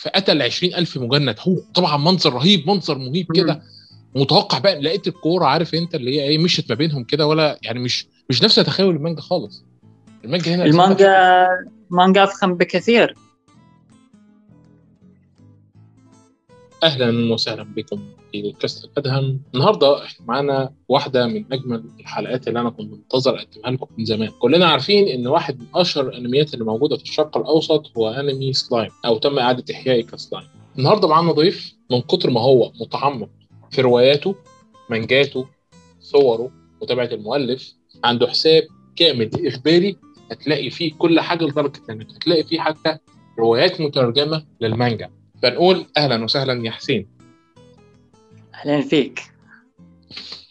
فقتل 20000 مجند. هو طبعا منظر رهيب منظر مهيب كده. متوقع بقى لقيت الكورة عارف أنت اللي هي إيه مشت ما بينهم كده ولا يعني مش مش نفس تخيل المانجا خالص. المانجا هنا المانجا مانجا أفخم بكثير. أهلا وسهلا بكم. في كاست الأدهم. النهارده إحنا معانا واحدة من أجمل الحلقات اللي أنا كنت منتظر أقدمها لكم من زمان. كلنا عارفين إن واحد من أشهر الأنميات اللي موجودة في الشرق الأوسط هو أنمي سلايم أو تم إعادة احيائه كسلايم. النهارده معانا ضيف من كتر ما هو متعمق في رواياته مانجاته صوره متابعة المؤلف عنده حساب كامل إخباري هتلاقي فيه كل حاجة لدرجة إنك هتلاقي فيه حتى روايات مترجمة للمانجا. فنقول أهلا وسهلا يا حسين. أهلا فيك.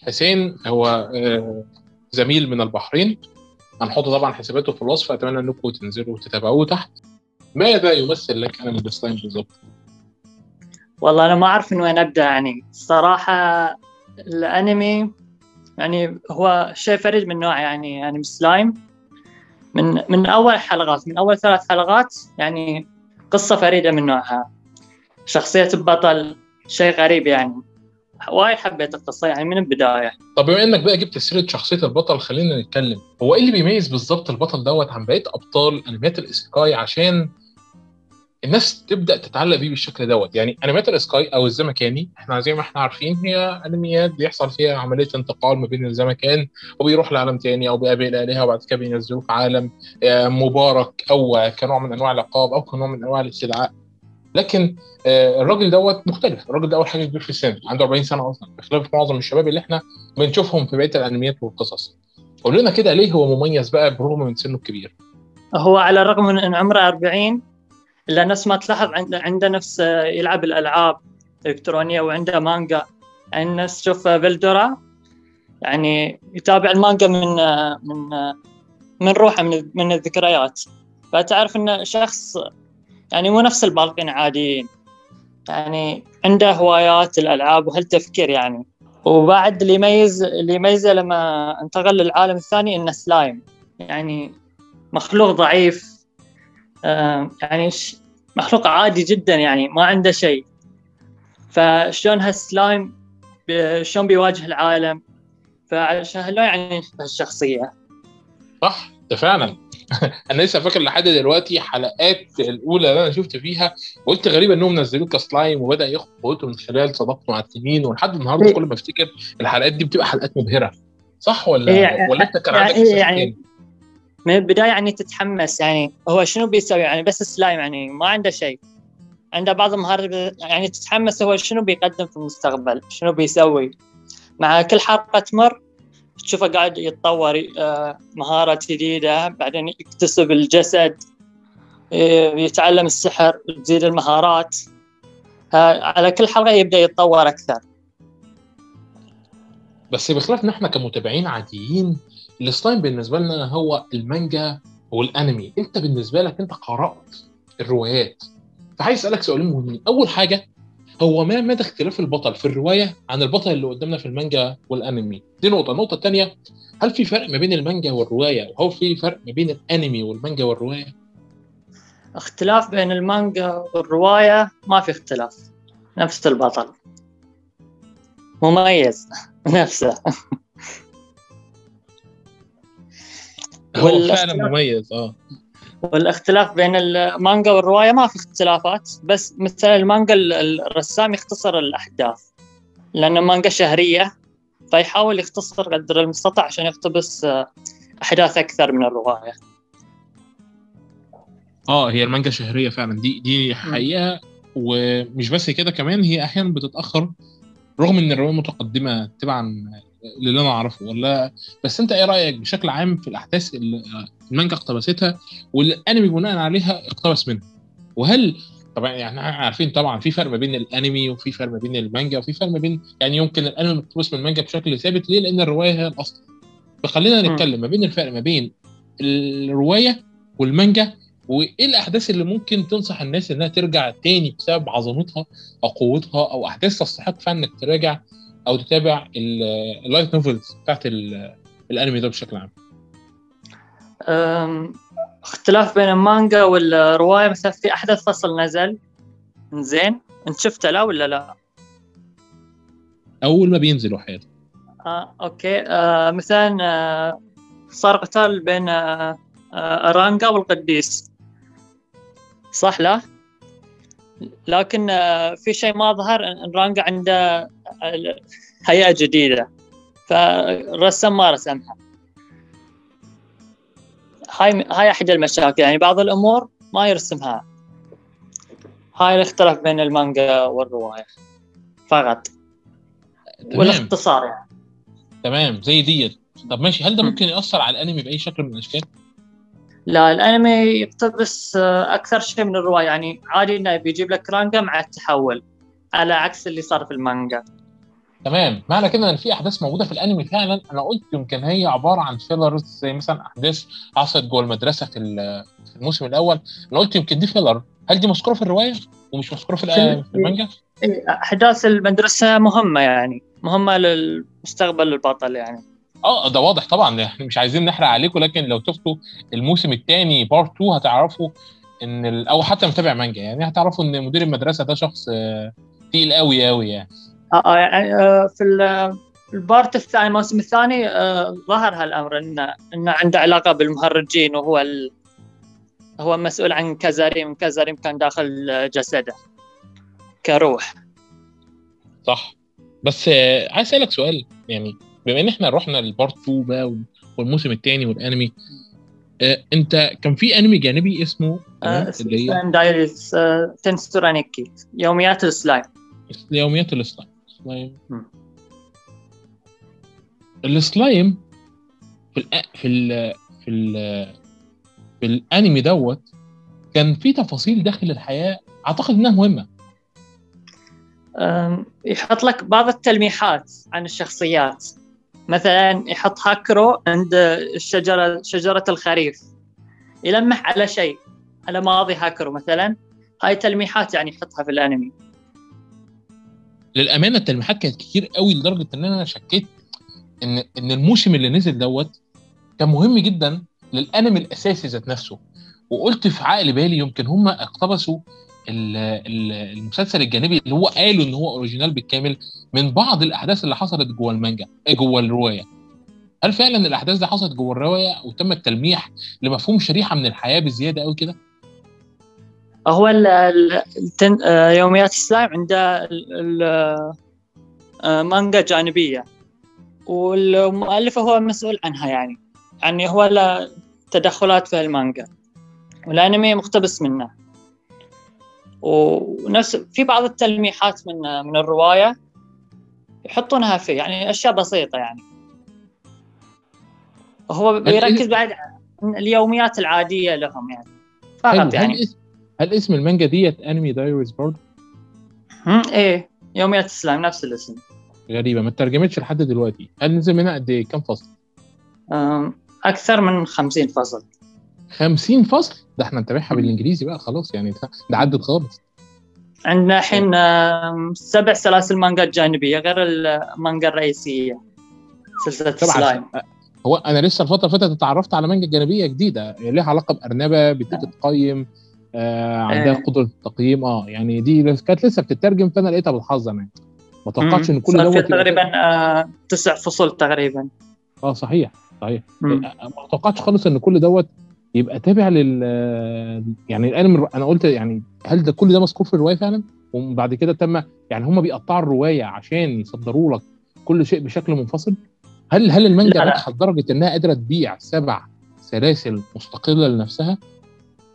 حسين هو آه، زميل من البحرين. هنحط طبعا حساباته في الوصف أتمنى انكم تنزلوا وتتابعوه تحت. ماذا يمثل لك أنمي بالظبط؟ والله أنا ما أعرف من وين أبدأ يعني الصراحه الأنمي يعني هو شيء فريد من نوعه يعني أنمي سلايم. من من أول حلقات من أول ثلاث حلقات يعني قصة فريدة من نوعها. شخصية البطل شيء غريب يعني. وايد حبيت القصة يعني من البداية. طب بما إنك بقى جبت سيرة شخصية البطل خلينا نتكلم. هو إيه اللي بيميز بالظبط البطل دوت عن بقية أبطال انميات الايسيكاي عشان الناس تبدأ تتعلق بيه بالشكل دوت؟ يعني انميات الاسكاي أو الزمكاني إحنا زي ما إحنا عارفين هي أنميات بيحصل فيها عملية انتقال ما بين الزمكان وبيروح لعالم تاني أو بيقابل آلهة وبعد كده بينزلوه في عالم آه، مبارك أو كنوع من أنواع العقاب أو كنوع من أنواع الاستدعاء لكن آه، الراجل دوت مختلف. الراجل ده أول حاجة كبير في السن عنده 40 سنة أصلا. بخلاف معظم الشباب اللي إحنا بنشوفهم في بقية الأنميات والقصص. قول لنا كده ليه هو مميز بقى بالرغم من سنه الكبير؟ هو على الرغم من إن عمره 40 إلا نفس ما تلاحظ عنده نفس يلعب الألعاب الإلكترونية وعنده مانجا. يعني الناس تشوف فيلدورا يعني يتابع المانجا من من من روحه من من الذكريات. فتعرف انه شخص يعني مو نفس الباقين عاديين. يعني عنده هوايات الألعاب وهالتفكير يعني. وبعد اللي يميز اللي يميزه لما انتقل للعالم الثاني إنه سلايم. يعني مخلوق ضعيف. آه، يعني مخلوق عادي جدا يعني ما عنده شيء. فشلون هالسلايم شلون بيواجه العالم؟ فعشان هالنوع يعني هالشخصية. صح ده فعلا أنا لسه فاكر لحد دلوقتي حلقات الأولى اللي أنا شفت فيها قلت غريب إنهم نزلوه كسلايم وبدأ ياخد قوته من خلال صداقته مع التنين ولحد النهارده إيه. كل ما أفتكر الحلقات دي بتبقى حلقات مبهرة. صح ولا إيه ولا أنت كان عندك يعني, يعني من البداية يعني تتحمس يعني هو شنو بيسوي؟ يعني بس سلايم يعني ما عنده شيء. عنده بعض المهارات يعني تتحمس هو شنو بيقدم في المستقبل شنو بيسوي. مع كل حلقة تمر تشوفه قاعد يتطور آه، مهارات جديدة بعدين يكتسب الجسد آه، يتعلم السحر تزيد المهارات. على كل حلقة يبدأ يتطور أكثر. بس بخلاف إحنا كمتابعين عاديين السلايم بالنسبة لنا هو المانجا والأنمي. أنت بالنسبة لك أنت قرأت الروايات. فعايز أسألك سؤالين مهمين أول حاجة هو ما مدى اختلاف البطل في الرواية عن البطل اللي قدامنا في المانجا والانمي. دي نقطة. النقطة الثانية هل في فرق ما بين المانجا والرواية؟ وهل في فرق ما بين الانمي والمانجا والرواية؟ اختلاف بين المانجا والرواية ما في اختلاف. نفس البطل. مميز. نفسه. هو فعلا مميز آه. والاختلاف بين المانجا والرواية ما في اختلافات بس مثلا المانجا الرسام يختصر الأحداث لأن المانجا شهرية فيحاول يختصر قدر المستطاع عشان يقتبس آه، أحداث أكثر من الرواية. آه هي المانجا شهرية فعلا. دي دي حقيقة. ومش بس كده كمان هي أحيانا بتتأخر رغم إن الرواية متقدمة تبعا اللي أنا أعرفه ولا بس أنت إيه رأيك بشكل عام في الأحداث اللي المانجا اقتبستها والانمي بناء عليها اقتبس منها. وهل طبعا يعني إحنا عارفين طبعا في فرق ما بين الانمي وفي فرق ما بين المانجا وفي فرق ما بين يعني يمكن الانمي مقتبس من المانجا بشكل ثابت ليه؟ لأن الرواية هي الأصل. فخلينا نتكلم ما بين الفرق ما بين الرواية والمانجا وإيه الأحداث اللي ممكن تنصح الناس إنها ترجع تاني بسبب عظمتها أو قوتها أو أحداث تستحق فعلا إنك تراجع أو تتابع ال light novels بتاعت الانمي ده بشكل عام؟ اختلاف بين المانجا والرواية مثلا في احدث فصل نزل. زين أنت شفته لا ولا لا؟ أول ما بينزل وحياته آه أوكي. آه مثلا آه صار قتال بين آه آه رانجا والقديس. صح لا؟ لكن آه في شيء ما ظهر ان رانجا عنده آه، هيئة جديدة. فالرسم ما رسمها. هاي هاي أحد المشاكل يعني بعض الأمور ما يرسمها. هاي الاختلاف بين المانجا والرواية. فقط. والاختصار يعني. تمام زي ديت طب ماشي. هل ده مم. ممكن يأثر على الأنمي بأي شكل من الأشكال؟ لا الأنمي يقتبس آه، أكثر شيء من الرواية. يعني عادي إنه بيجيب لك رانجا مع التحول على عكس اللي صار في المانجا. تمام. معنى كده إن في أحداث موجودة في الأنمي فعلا؟ أنا قلت يمكن هي عبارة عن فيلرز زي مثلا أحداث حصلت جوه المدرسة في ال- في الموسم الأول. أنا قلت يمكن دي filler هل دي مذكورة في الرواية؟ ومش مذكورة في, في المانجا؟ إيه، أحداث المدرسة مهمة يعني. مهمة للمستقبل البطل يعني. آه ده واضح طبعا. إحنا مش عايزين نحرق عليكم لكن لو شفتوا الموسم الثاني part 2 هتعرفوا إن. أو حتى متابع مانجا. يعني هتعرفوا إن مدير المدرسة ده شخص آه، تقيل قوي قوي يعني. آه آه، يعني آه، في ال- ال part الثاني الموسم الثاني آه، ظهر هالأمر انه انه عنده علاقة بالمهرجين وهو ال... هو مسؤول عن كازاريم كازاريم كان داخل آه، جسده كروح. صح. بس آه، عايز أسألك سؤال يعني بما إن إحنا رحنا لل part 2 بقى والموسم الثاني والأنمي آه، أنت كان في أنمي جانبي اسمه؟ اللي هي slime diaries آه، Tensura Nikki يوميات السلايم. يوميات السلايم. سلايم مم. السلايم في ال في ال في ال في الأنمي دوت كان في تفاصيل داخل الحياة أعتقد إنها مهمة. يحط لك بعض التلميحات عن الشخصيات. مثلا يحط هاكورو عند الشجرة شجرة الخريف. يلمح على شيء على ماضي هاكورو مثلا. هاي تلميحات يعني يحطها في الأنمي. للأمانة التلميحات كانت كتير قوي لدرجة إن أنا شكيت ان إن الموسم اللي نزل دوت كان مهم جدا للانمي الأساسي ذات نفسه. وقلت في عقل بالي يمكن هم اقتبسوا ال- ال- المسلسل الجانبي اللي هو قالوا إن هو original بالكامل من بعض الأحداث اللي حصلت جوه المانجا آه، جوه الرواية. هل فعلا الأحداث دي حصلت جوه الرواية وتم التلميح لمفهوم شريحة من الحياة بزيادة قوي كده؟ هو ال- ال- التن... آه، يوميات السلايم عنده آه، مانجا جانبية. والمؤلف هو مسؤول عنها يعني. يعني هو له تدخلات في المانجا. والأنمي مقتبس منه. ونفس في بعض التلميحات من من الرواية يحطونها فيه. يعني أشياء بسيطة يعني. هو بيركز بعد اليوميات العادية لهم يعني. فقط يعني. هل اسم المانجا ديت انمي دايريز برضه؟ إيه. يوميات السلام نفس الاسم. غريبة ما اترجمتش لحد دلوقتي. هل نزل منها قد إيه؟ كام فصل؟ أكثر من 50 فصل. 50 فصل؟ ده إحنا نتابعها بالإنجليزي بقى خلاص يعني. ده, عدت خالص. عندنا الحين سبع سلاسل مانجا جانبية غير المانجا الرئيسية. سلسلة طبعا سلايم. هو أنا لسه الفترة اللي فاتت اتعرفت على مانجا جانبية جديدة ليها علاقة بأرنبة بتيجي تقيم. آه عندها آه. قدرة التقييم. آه يعني دي كانت لسه بتترجم فانا لقيتها بالحظ أنا. ما توقعتش إن كل صار دوت تقريبا آه، تسع فصول تقريبا. آه صحيح صحيح. مم. آه، ما توقعتش خالص إن كل دوت يبقى تابع لل يعني الانمي أنا قلت يعني هل ده كل ده مذكور في الرواية فعلا؟ وبعد كده تم يعني هم بيقطعوا الرواية عشان يصدروا لك كل شيء بشكل منفصل؟ هل هل المانجا. ناجحه لدرجة إنها قادرة تبيع سبع سلاسل مستقلة لنفسها؟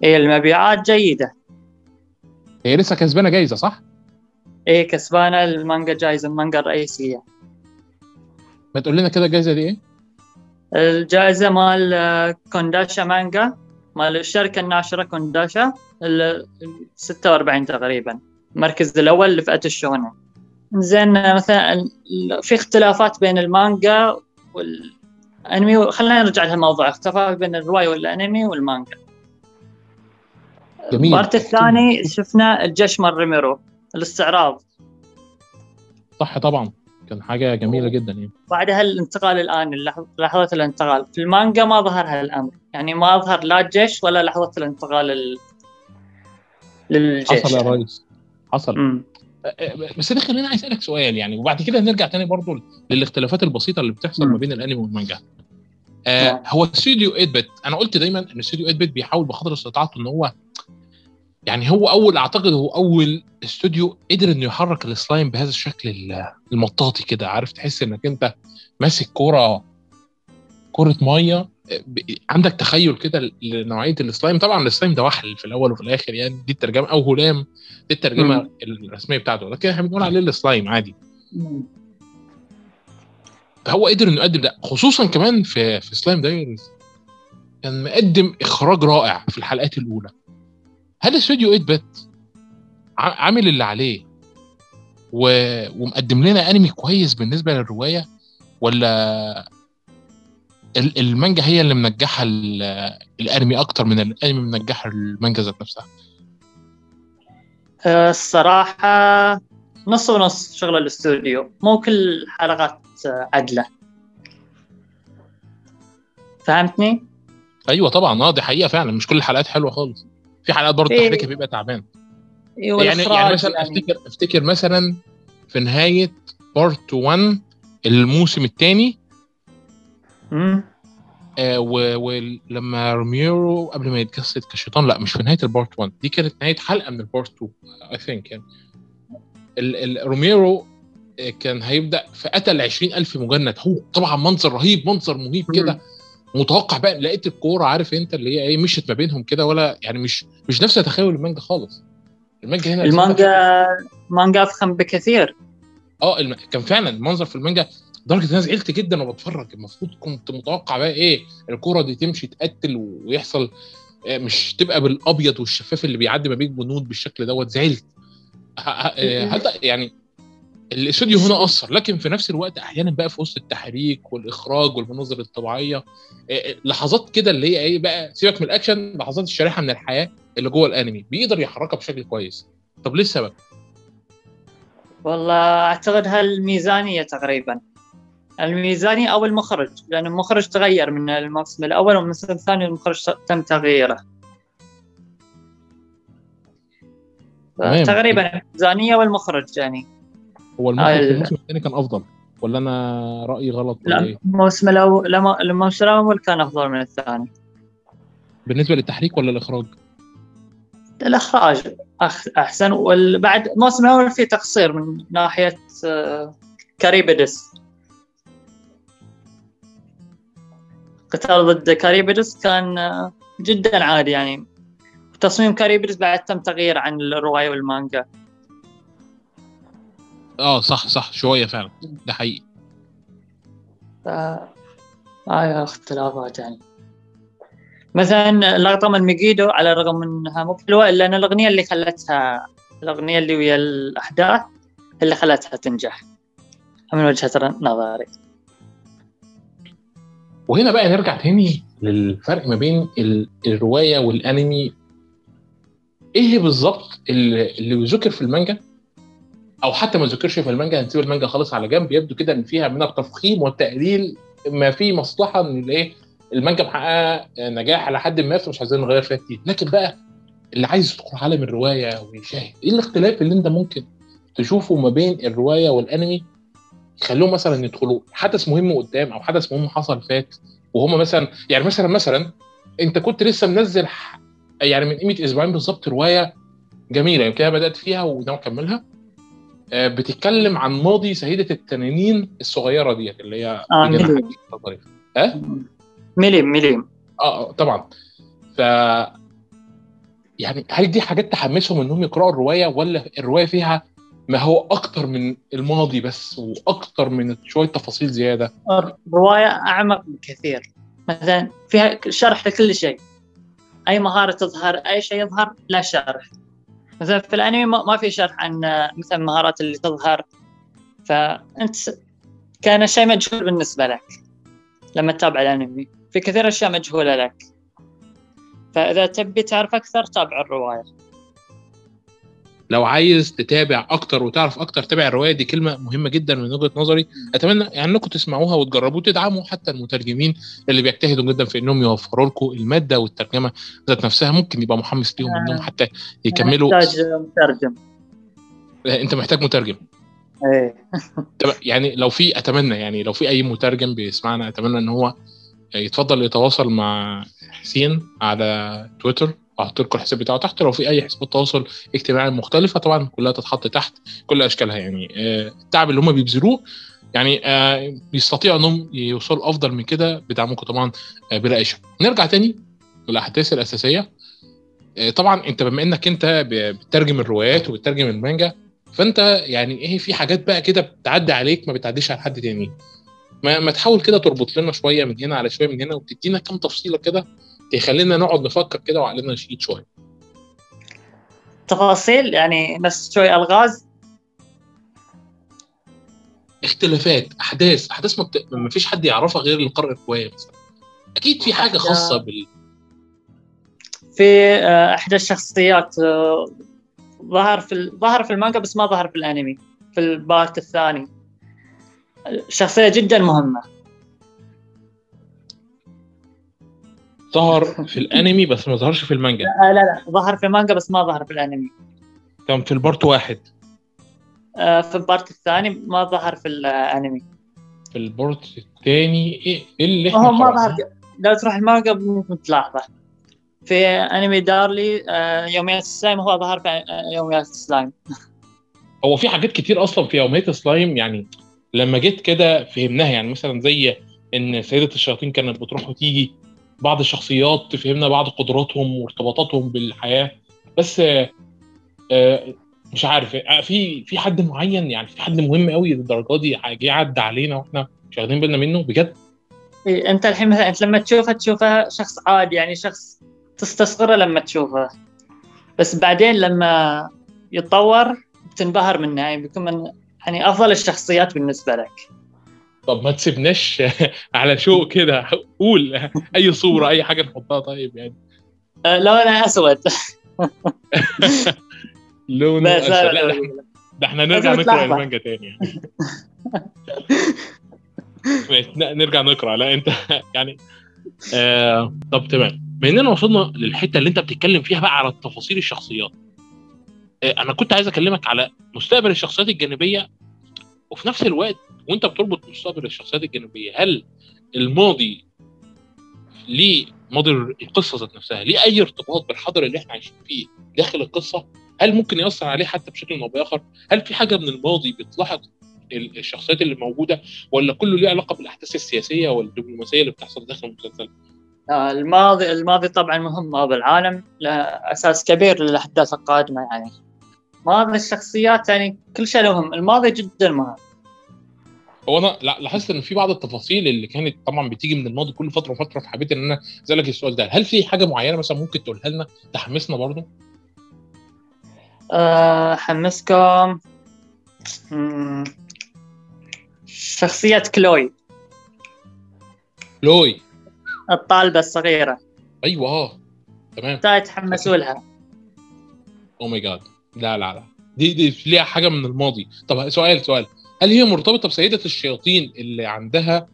إيه المبيعات جيدة. هي لسه كسبانة جايزة صح؟ إيه كسبانة المانجا جايزة المانجا الرئيسية. ما تقول لنا كده الجايزة دي إيه؟ الجائزة مال آه، كونداشا مانجا مال الشركة الناشرة كونداشا ال 46 تقريبا. المركز الأول لفئة الشونن زين مثلا في اختلافات بين المانجا والأنمي خلينا نرجع لهالموضوع. اختلافات بين الرواية والأنمي والمانجا. جميل. ال part الثاني شفنا الجيش مال ريمورو الاستعراض. صح طبعا. كان حاجة جميلة جدا يعني بعدها الانتقال اللحظ- لحظة الانتقال. في المانجا ما ظهر هالأمر. يعني ما ظهر لا الجيش ولا لحظة الانتقال لل... للجيش. حصل يا. ريس. حصل. مم. بس ده خليني عايز أسألك سؤال يعني وبعد كده نرجع تاني برضو للاختلافات البسيطة اللي بتحصل. ما بين الأنمي والمانجا. آه. هو استوديو 8 bit أنا قلت دايما إن استوديو 8 bit بيحاول بقدر استطاعته إن هو يعني هو أول أعتقد هو أول استوديو قدر إنه يحرك السلايم بهذا الشكل ال- المطاطي كده. عارف تحس إنك أنت ماسك كوره كوره مية. عندك تخيل كده لنوعية السلايم. طبعا السلايم ده وحل في الأول وفي الآخر يعني. دي الترجمة أو هلام. دي الترجمة. الرسمية بتاعته. لكن إحنا بنقول عليه السلايم عادي. مم. هو قدر إنه يقدم ده. خصوصا كمان في في slime diaries. كان مقدم إخراج رائع في الحلقات الأولى. هل استوديو 8 bit عامل اللي عليه و... ومقدم لنا أنمي كويس بالنسبة للرواية ولا ال- المانجا هي اللي منجحة ال- الأنمي أكتر من الأنمي منجحة المانجا ذات نفسها؟ آه، الصراحة نص ونص شغل الاستوديو. مو كل حلقات آه، عدلة. فهمتني؟ أيوه طبعا آه دي حقيقة فعلا. مش كل الحلقات حلوة خالص. في حلقات برضه في- تحريكها بيبقى تعبان. أيوة، يعني يعني مثلا افتكر أفتكر مثلا في نهاية بارت 1 الموسم الثاني. آه ولما ريمورو قبل ما يتجسد كشيطان لا مش في نهاية ال part 1 دي كانت نهاية حلقة من ال part 2 I think يعني. ال ال ريمورو آه، كان هيبدأ في قتل 20000 مجند. هو طبعا منظر رهيب منظر مهيب كده. متوقع بقى لقيت الكورة عارف أنت اللي هي إيه مشت ما بينهم كده ولا يعني مش مش نفس تخيل المانجا خالص. المانجا هنا المانجا مانجا أفخم بكثير. آه الم... كان فعلا المنظر في المانجا لدرجه ان أنا زعلت جدا وأنا بتفرج المفروض كنت متوقع بقى إيه الكورة دي تمشي تقتل ويحصل آه، مش تبقى بالأبيض والشفاف اللي بيعدي ما بين جنود بالشكل دوت. زعلت. آه، حتى يعني الاستوديو هنا أثر لكن في نفس الوقت أحيانا بقى في وسط التحريك والإخراج والمناظر الطبيعية آه، آه، لحظات كده اللي هي إيه بقى سيبك من الأكشن لحظات الشريحة من الحياة اللي جوه الأنمي بيقدر يحركها بشكل كويس طب ليه السبب؟ والله أعتقد هالميزانية تقريبا الميزانية أو المخرج لأن المخرج تغير من الموسم الأول والموسم الثاني المخرج تم تغييره. تقريبا الميزانية والمخرج يعني هو المخرج آه، الموسم الثاني كان أفضل ولا أنا رأيي غلط ولا لا إيه؟ الموسم الأول لما- الموسم الأول كان أفضل من الثاني بالنسبة للتحريك ولا الإخراج؟ الإخراج أخ- أحسن وبعد الموسم الأول فيه تقصير من ناحية آه، كاريبيدس قتال ضد كاريبيدس كان آه، جدا عادي يعني تصميم كاريبيدس بعد تم تغيير عن الرواية والمانجا آه صح صح شوية فعلا. ده حقيقي. ف هاي اختلافات يعني. مثلا لقطة من ميجيدو على الرغم من انها مو حلوة إلا أن الأغنية اللي خلتها الأغنية اللي ويا الأحداث اللي خلتها تنجح. من وجهة نظري. وهنا بقى نرجع تاني للفرق ما بين ال- الرواية والأنمي. إيه بالظبط اللي اللي بيذكر في المانجا؟ أو حتى ما ذكرش في المانجا هنسيب المانجا خالص على جنب يبدو كده إن فيها من التفخيم والتقليل ما في مصلحة إن الإيه المانجا محققة نجاح على حد ما فمش عايزين نغير فيها كتير. لكن بقى اللي عايز يدخل عالم الرواية ويشاهد إيه الاختلاف اللي أنت ممكن تشوفه ما بين الرواية والأنمي؟ يخلوهم مثلا يدخلوا حدث مهم قدام أو حدث مهم حصل فات وهم مثلا يعني مثلا مثلا أنت كنت لسه منزل يعني من قيمة أسبوعين بالظبط رواية جميلة يمكن أنا بدأت فيها وناوي أكملها؟ آه، بتتكلم عن ماضي سيدة التنانين الصغيرة ديت اللي هي آه، بجناح ميليم. آه مليم مليم آه طبعا. ف يعني هل دي حاجات تحمسهم إنهم يقرأوا الرواية ولا الرواية فيها ما هو أكتر من الماضي بس وأكتر من شوية تفاصيل زيادة؟ الرواية أعمق بكثير مثلا فيها شرح لكل شيء. أي مهارة تظهر أي شيء يظهر لا شرح. مثلا في الانمي ما في شرح عن مثلا المهارات اللي تظهر. فانت كان شيء مجهول بالنسبة لك لما تتابع الانمي. في كثير أشياء مجهولة لك. فإذا تبي تعرف أكثر تابع الرواية. لو عايز تتابع أكتر وتعرف أكتر تابع الرواية دي كلمة مهمة جدا من وجهة نظري. أتمنى يعني إنكم تسمعوها وتجربوا تدعموا حتى المترجمين اللي بيجتهدوا جدا في إنهم يوفروا لكم المادة والترجمة ذات نفسها. ممكن يبقى محمس ليهم إنهم حتى يكملوا. نحتاج مترجم. أنت محتاج مترجم. إيه. يعني لو في أتمنى يعني لو في أي مترجم بيسمعنا أتمنى إن هو يتفضل يتواصل مع حسين على تويتر. لكم الحساب بتاعه تحت. لو في أي حسابات تواصل اجتماعي مختلفة طبعا كلها تتحط تحت كل أشكالها يعني. آه، التعب اللي هم بيبذلوه يعني آه، بيستطيعوا إنهم يوصلوا أفضل من كده بدعمكم طبعا آه، بلا نرجع تاني للأحداث الأساسية. طبعا أنت بما إنك أنت بتترجم الروايات وبتترجم المانجا فأنت يعني إيه في حاجات بقى كده بتعدي عليك ما بتعديش على حد تاني. ما, ما تحاول كده تربط لنا شوية من هنا على شوية من هنا وتدينا كام تفصيلة كده يخلينا نقعد نفكر كده وعقلنا يشيد شوية. تفاصيل يعني بس شوي ألغاز؟ اختلافات أحداث أحداث ما, بت... ما فيش حد يعرفها غير اللي قرأ الروايه مثلا. أكيد في حاجة خاصة بال. في آه، احدى الشخصيات آه، ظهر في ظهر في المانجا بس ما ظهر في الأنمي في ال part الثاني. شخصية جدا مهمة. ظهر في الانمي بس ما ظهرش في المانجا. لا لا لا ظهر في المانجا بس ما ظهر في الانمي. كان في ال part واحد. آه في ال part الثاني ما ظهر في الانمي. في البارت الثاني إيه اللي إحنا هو ما ظهر. لو تروح المانجا ممكن تلاحظه في انمي diary آه يوميات السلايم هو ظهر في آه، يوميات السلايم هو في حاجات كتير أصلا في يوميات السلايم يعني لما جيت كده فهمناها يعني مثلا زي إن سيدة الشياطين كانت بتروح وتيجي بعض الشخصيات تفهمنا بعض قدراتهم وارتباطاتهم بالحياة. بس آه، مش عارف آه، في في حد معين يعني في حد مهم قوي للدرجة دي جه عدى علينا وإحنا مش واخدين بالنا منه؟ بجد؟ إيه انت الحين مثلا انت لما تشوفه تشوفه شخص عادي يعني شخص تستصغره لما تشوفه بس بعدين لما يتطور بتنبهر منه يعني بيكون من يعني أفضل الشخصيات بالنسبة لك. طب ما تسيبناش على شوق كده قول أي صورة أي حاجة نحطها طيب يعني. أه، لونها أسود. لونه أسود. لا, لا ده إحنا نرجع نقرأ المانجا تاني يعني. نرجع نقرأ. لا أنت يعني آه طب تمام. بما إننا وصلنا للحتة اللي أنت بتتكلم فيها بقى على تفاصيل الشخصيات آه أنا كنت عايز أكلمك على مستقبل الشخصيات الجانبية وفي نفس الوقت وانت بتربط مستقبل الشخصيات الجانبيه هل الماضي ليه ماضي القصة ذات نفسها؟ ليه أي ارتباط بالحاضر اللي إحنا عايشين فيه داخل القصة؟ هل ممكن يأثر عليه حتى بشكل أو بآخر؟ هل في حاجة من الماضي بتلاحظ الشخصيات اللي موجودة؟ ولا كله ليه علاقة بالأحداث السياسية والدبلوماسية اللي بتحصل داخل المسلسل؟ آه، الماضي الماضي طبعا مهم بالعالم له أساس كبير للأحداث القادمة يعني. ماضي الشخصيات يعني كل شيء مهم الماضي جدا مهم هو أنا لا لاحظت إن في بعض التفاصيل اللي كانت طبعا بتيجي من الماضي كل فترة وفترة فحبيت إن أنا أسألك السؤال ده. هل في حاجة معينة مثلا ممكن تقولها لنا تحمسنا برضه؟ أه حمسكم شخصية كلوي. كلوي. الطالبة الصغيرة. أيوه. تمام. تحمسوا لها. oh my God لا لا لا. دي دي ليها حاجة من الماضي. طب سؤال سؤال. هل هي مرتبطة بسيدة الشياطين اللي عندها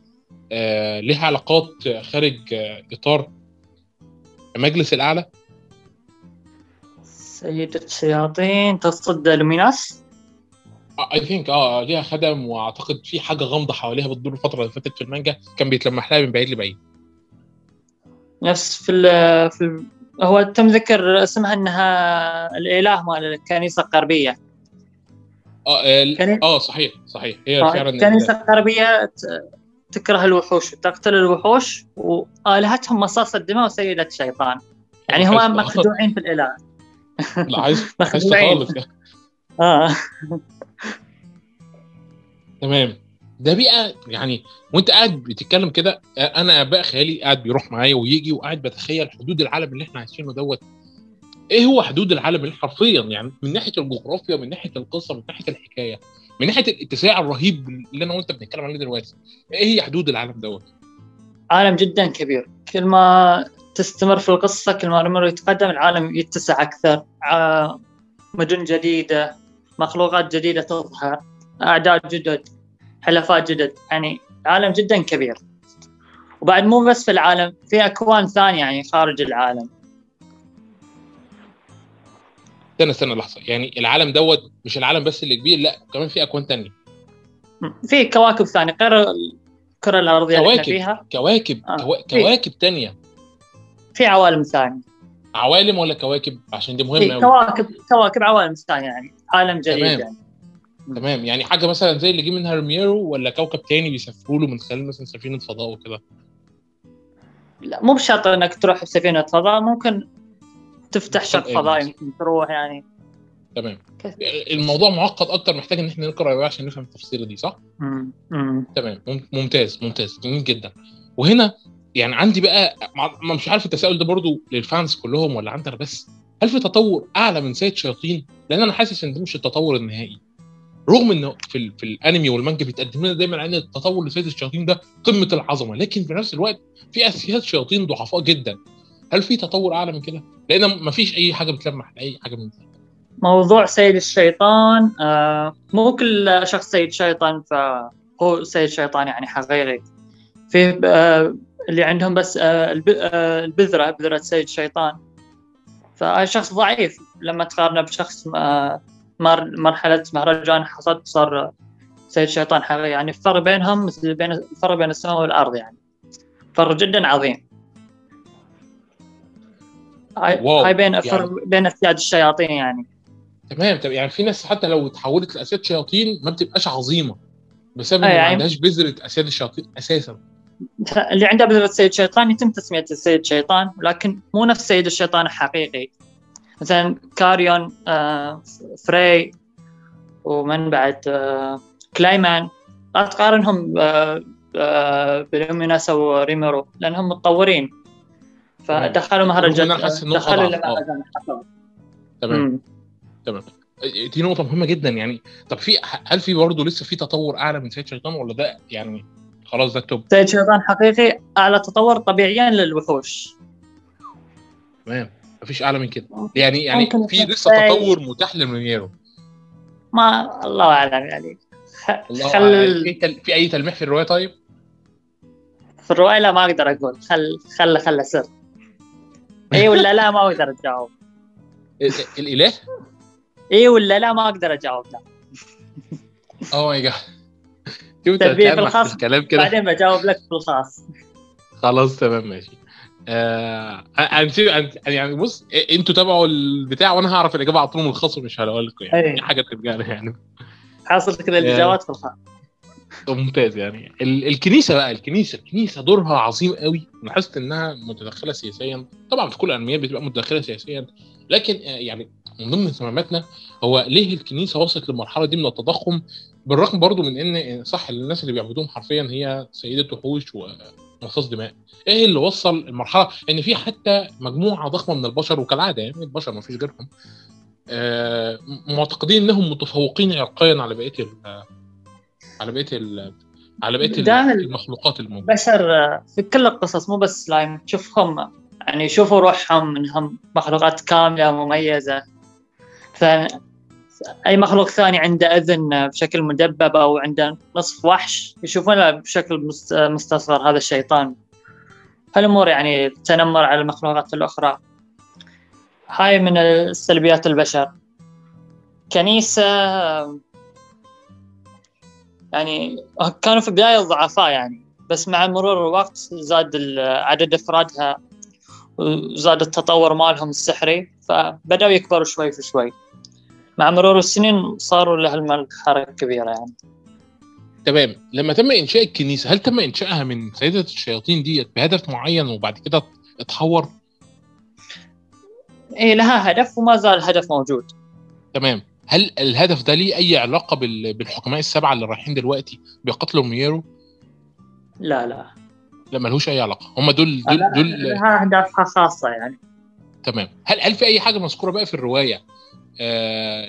آه لها علاقات خارج آه إطار المجلس الأعلى؟ سيدة الشياطين تقصد لوميناس؟ I think آه ليها خدم وأعتقد في حاجة غامضة حواليها بتدور الفترة اللي فاتت في المانجا. كان بيتلمح لها من بعيد لبعيد. نفس في ال في هو تم ذكر اسمها انها الاله مال الكنيسه الغربيه آه آه, آه صحيح صحيح. هي آه فعلا الكنيسه الغربيه تكره الوحوش وتقتل الوحوش وآلهتهم مصاص الدماء وسيدة الشيطان. يعني هو مخدوعين في الإله. لا عايز خالص آه. تمام. ده بقى يعني وانت قاعد بتتكلم كده أنا بقى خيالي قاعد بيروح معايا ويجي وقاعد بتخيل حدود العالم اللي إحنا عايشينه دوت. إيه هو حدود العالم اللي حرفيا يعني من ناحية الجغرافيا من ناحية القصة من ناحية الحكاية من ناحية الاتساع الرهيب اللي أنا وأنت بنتكلم عليه دلوقتي إيه هي حدود العالم دوت؟ عالم جدا كبير. كل ما تستمر في القصة كل ما الامر يتقدم العالم يتسع أكثر. مدن جديدة مخلوقات جديدة تظهر أعداء جدد. حلفاء جدد. يعني عالم جدا كبير. وبعد مو بس في العالم في أكوان ثانية يعني خارج العالم. استنى استنى لحظة. يعني العالم دوت مش العالم بس اللي كبير لا كمان في أكوان تانية. في كواكب ثانية. غير الكرة الأرضية اللي. فيها. كواكب. آه، كوا... كواكب تانية. في عوالم ثانية. عوالم ولا كواكب؟ عشان دي مهمة قوي كواكب كواكب عوالم ثانية يعني. عالم جديد تمام. يعني. تمام. يعني حاجة مثلا زي اللي جه منها ريميرو ولا كوكب تاني بيسافروا له من خلال مثلا سفينة فضاء وكده؟ لا مو بشرط إنك تروح بسفينة فضاء ممكن تفتح شق فضاء. يمكن تروح يعني. تمام. كثير. الموضوع معقد أكتر محتاج إن إحنا نقرأ روايه عشان نفهم التفصيله دي صح؟ مم. مم. تمام. مم- ممتاز ممتاز. جميل جدا. وهنا يعني عندي بقى ما مش عارف التساؤل ده برضو للفانز كلهم ولا عندنا بس هل في تطور أعلى من سيد شياطين؟ لأن أنا حاسس إن ده مش التطور النهائي. رغم إنه في في الأنمي والمانجا بيتقدم لنا دايما ان التطور لسيد الشياطين ده قمة العظمة لكن في نفس الوقت في أساسيات شياطين ضعفاء جدا. هل في تطور أعلى من كده؟ لأن ما فيش أي حاجة بتلمح لاي حاجة من دي. موضوع سيد الشيطان آه مو كل شخص سيد شيطان فهو سيد شيطان يعني حقيقي في آه اللي عندهم بس آه آه البذرة بذرة سيد شيطان. فهذا شخص ضعيف لما تقارنه بشخص مر مرحلة مهرجان حصد صار سيد شيطان حقيقي يعني الفرق بينهم مثل بين الفرق بين السماء والأرض يعني. فرق جدا عظيم. هاي واو، هاي بين فرق بين أسياد الشياطين يعني. تمام طب يعني في ناس حتى لو اتحولت لأسياد شياطين ما بتبقاش عظيمة بسبب ان ما يعني- عندهاش بذرة أسياد الشياطين أساسا. اللي عنده بذرة سيد شيطان يتم تسمية السيد شيطان لكن مو نفس سيد الشيطان الحقيقي مثلا كاريون آه، فري ومن بعد آه، كلايمان. لا تقارنهم آه، بلوميناس وريميرو لأنهم متطورين. فدخلوا مهرجان دخلوا أضعف. آه. لمهرجان الحصاد. تمام. مم. دي نقطة مهمة جدا. يعني طب في هل في برضه لسه في تطور أعلى من سيد شيطان ولا ده يعني خلاص ده ال top؟ سيد شيطان حقيقي أعلى تطور طبيعيا للوحوش. تمام. مفيش أعلى من كده. يعني يعني في لسه تطور متاح لريميرو ما الله أعلم يعني. الله خل أعلم. في. في أي تلميح في الرواية طيب؟ في الرواية لا ما أقدر أقول. خل خل خل سر اي ولا لا ما أقدر أجاوب. ال- ال- الإله؟ اي ولا لا ما أقدر أجاوب. لا. oh my God شفت في الخاص الكلام كده. بعدين بجاوب لك بالخاص. خلاص تمام ماشي. آه يعني بص أنتوا تابعوا البتاع وأنا هعرف الإجابة على طول من الخاص ومش هقول لكم يعني. أي. دي حاجة ترجع لي يعني. حاصل كذا الإجابات في الخاص ممتاز يعني. ال- الكنيسة بقى الكنيسة الكنيسة دورها عظيم قوي. لاحظت إنها متدخلة سياسيا. طبعا في كل الأنميات بتبقى متدخلة سياسيا. لكن آه، يعني من ضمن اهتماماتنا هو ليه الكنيسة وصلت للمرحلة دي من التضخم؟ بالرغم برضو من إن صح الناس اللي بيعبدوهم حرفيا هي سيدة وحوش ومصاص دماء. إيه اللي وصل المرحله إن في حتى مجموعة ضخمة من البشر وكالعادة يعني البشر ما فيش غيرهم آه، معتقدين إنهم متفوقين عرقيا على بقية ال- على بقية ال- على بقية المخلوقات الموجودة. بشر آه، في كل القصص مو بس سلايم تشوفهم يعني يشوفوا روحهم إنهم مخلوقات كاملة مميزة. أي مخلوق ثاني عنده أذن بشكل مدبب أو عنده نصف وحش يشوفونه بشكل مست- مستصغر هذا الشيطان. هالأمور يعني تنمر على المخلوقات الأخرى. هاي من سلبيات البشر. كنيسة يعني كانوا في البدايه ضعفاء يعني بس مع مرور الوقت زاد عدد إفرادها وزاد التطور مالهم السحري فبدأوا يكبروا شوي في شوي. مع مرور السنين صاروا لهالمرحله الكبيره يعني. تمام. لما تم إنشاء الكنيسة هل تم انشائها من سيدة الشياطين ديت بهدف معين وبعد كده اتحور اي لها هدف وما زال الهدف موجود. تمام. هل الهدف ده ليه أي علاقة بال- بالحكماء السبعة اللي رايحين دلوقتي بيقتلوا ميرو لا لا. لا ملهوش أي علاقة. هم دول دول, دول لها أهدافها خاصة يعني. تمام. هل هل في أي حاجة مذكورة بقى في الرواية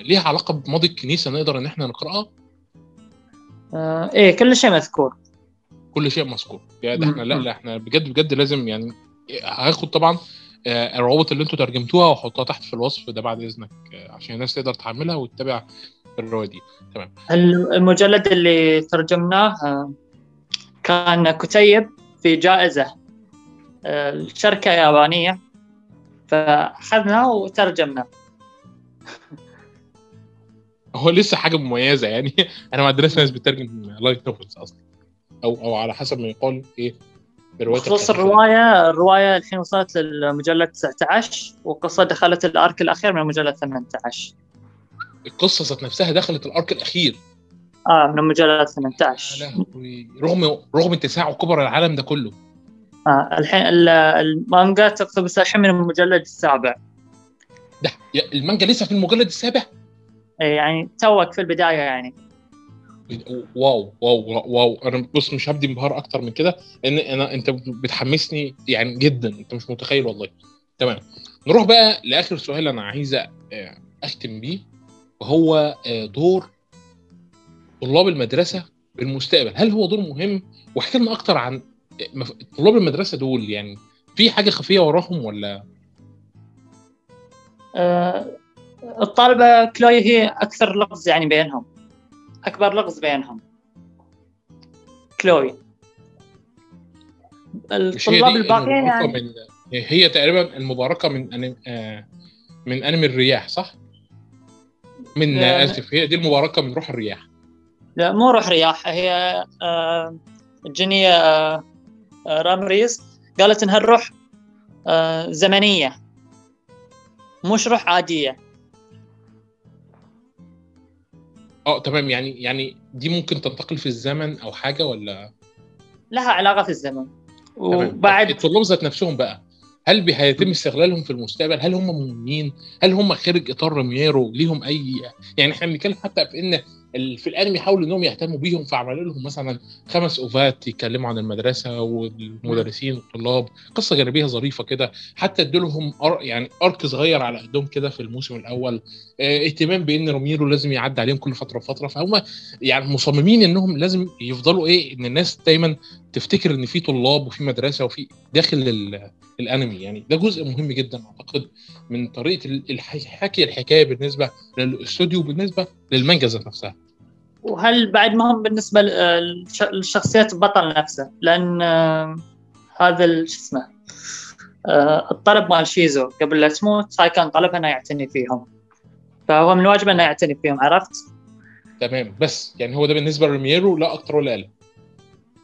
ليها علاقة بماضي الكنيسة نقدر إن إحنا نقرأها؟ آه إيه كل شيء مذكور. كل شيء مذكور. يعني ده إحنا لا. لا إحنا بجد بجد لازم يعني هاخد طبعا آه، الروابط اللي أنتوا ترجمتوها وأحطها تحت في الوصف ده بعد إذنك آه، عشان الناس تقدر تحملها وتتابع الرواية دي. تمام. المجلد اللي ترجمناه آه، كان كتيب في جائزة آه، الشركة يابانية فأخذناه وترجمناه هو لسه حاجة مميزة يعني. أنا ما عندناش ناس بتترجم light novels أصلا. أو أو على حسب ما يقال إيه. بروايات خصوص الرواية الرواية الحين وصلت للمجلد 19 والقصة دخلت الأرك الأخير من المجلد 18 القصة ذات نفسها دخلت الأرك الأخير. آه من المجلد 18 لهوي. رغم رغم اتساع كبر العالم ده كله. آه الحين المانجا تقتبس الحين من المجلد السابع. ده المانجا لسه في المجلد السابع؟ إيه يعني توك في البداية يعني. واو واو واو أنا بص مش هبدي انبهار أكتر من كده لأن أنا أنت بتحمسني يعني جدا أنت مش متخيل والله. تمام. نروح بقى لآخر سؤال أنا عايز أختم بيه وهو دور طلاب المدرسة بالمستقبل. هل هو دور مهم؟ واحكي لنا أكتر عن طلاب المدرسة دول يعني في حاجة خفية وراهم ولا؟ الطالبة كلوي هي أكثر لغز يعني بينهم. أكبر لغز بينهم. كلوي. الطلاب الباقيين يعني. من هي تقريبا المباركة من أنم... آه من أنمي الرياح صح؟ من آه أسف هي دي المباركة من روح الرياح. لا مو روح رياح هي آه جينيا آه رامريز قالت إنها الروح آه زمنية. مش روح عادية. آه تمام. يعني يعني دي ممكن تنتقل في الزمن أو حاجة ولا؟ لها علاقة في الزمن. وبعد الطلاب ذات نفسهم بقى. هل هيتم استغلالهم في المستقبل؟ هل هم مهمين؟ هل هم خارج إطار ريميرو ليهم أي يعني إحنا بنتكلم حتى في إن في الانمي حاولوا انهم يهتموا بيهم فعملوا لهم مثلا خمس أوفات يتكلموا عن المدرسة والمدرسين والطلاب قصة جانبية ظريفة كده حتى ادوا لهم. يعني ارك صغير على قدهم كده في الموسم الأول آه اهتمام بإن روميرو لازم يعدي عليهم كل فترة وفترة فهم يعني مصممين إنهم لازم يفضلوا إيه إن الناس دايما تفتكر إن في طلاب وفي مدرسة وفي داخل الانمي يعني. ده جزء مهم جدا أعتقد من طريقة الحكي الحكاية بالنسبة للاستوديو بالنسبة للمانجا ذات نفسها. وهل بعد مهم بالنسبة للشخصيات البطل نفسه لأن هذا شو اسمه الطلب مال شيزو قبل لا تموت ساي كان طلبها أنه يعتني فيهم. فهو من واجبه أنه يعتني فيهم عرفت؟ تمام. بس يعني هو ده بالنسبة لريميرو لا أكثر ولا أقل.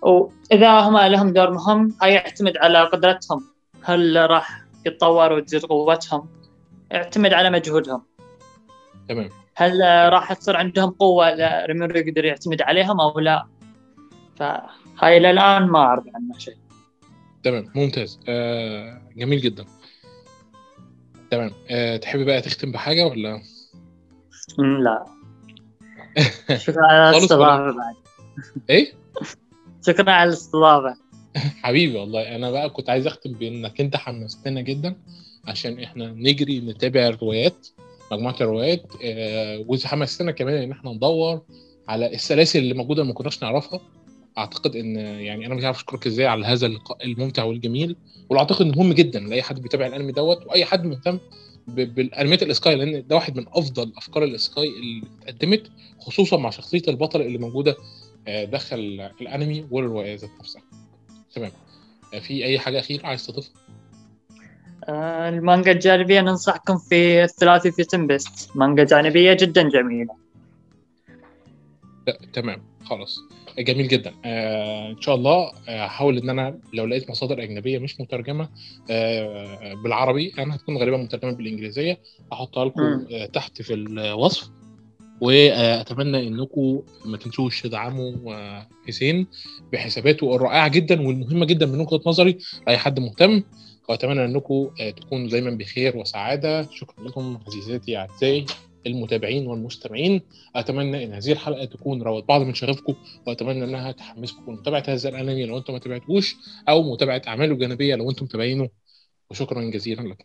وإذا هم لهم دور مهم هاي يعتمد على قدرتهم. هل راح يتطوروا وتزيد قوتهم؟ يعتمد على مجهودهم. تمام. هل راح تصير عندهم قوة ريميرو يقدر يعتمد عليهم أو لا؟ فهاي إلى الآن ما أعرف عنها شيء. تمام ممتاز. آه جميل جدا. تمام. آه تحب بقى تختم بحاجة ولا؟ لا. شكرا على الاستضافة بعد. إيه؟ شكرا على الاستضافة. حبيبي والله. أنا بقى كنت عايز أختم بإنك أنت حمستنا جدا عشان إحنا نجري نتابع الروايات مجموعة الروايات آه وحمستنا كمان إن إحنا ندور على السلاسل اللي موجودة ما كناش نعرفها. أعتقد إن يعني أنا مش عارف أشكرك إزاي على هذا اللقاء الممتع والجميل واعتقد إنه مهم جدا لأي حد بيتابع الأنمي دوت وأي حد مهتم بالأنميات الاسكاي لأن ده واحد من أفضل أفكار الاسكاي اللي اتقدمت خصوصا مع شخصية البطل اللي موجودة داخل الأنمي والروايه ذات نفسها. تمام. في أي حاجة أخيرة عايز تضيفها؟ آه المانجا الجانبية ننصحكم في الثلاثي في تمبست مانجا جانبية جدا جميلة. تمام. خلاص. جميل جدا. آه إن شاء الله هحاول آه إن أنا لو لقيت مصادر أجنبية مش مترجمة آه بالعربي أنا هتكون غالبا مترجمة بالإنجليزية. احطها لكم آه تحت في الوصف. واتمنى انكم ما تنسوش تدعموا حسين بحساباته الرائعة جدا والمهمة جدا من وجهة نظري لاي حد مهتم. وأتمنى إنكم تكونوا دايما بخير وسعادة. شكرا لكم عزيزاتي أعزائي المتابعين والمستمعين. أتمنى إن هذه الحلقة تكون روت بعض من شغفكم وأتمنى إنها تحمسكم لمتابعه هذا الأنمي لو أنتم ما تابعتوش أو متابعة أعماله الجانبية لو أنتم متابعينه. وشكرا جزيلا لكم.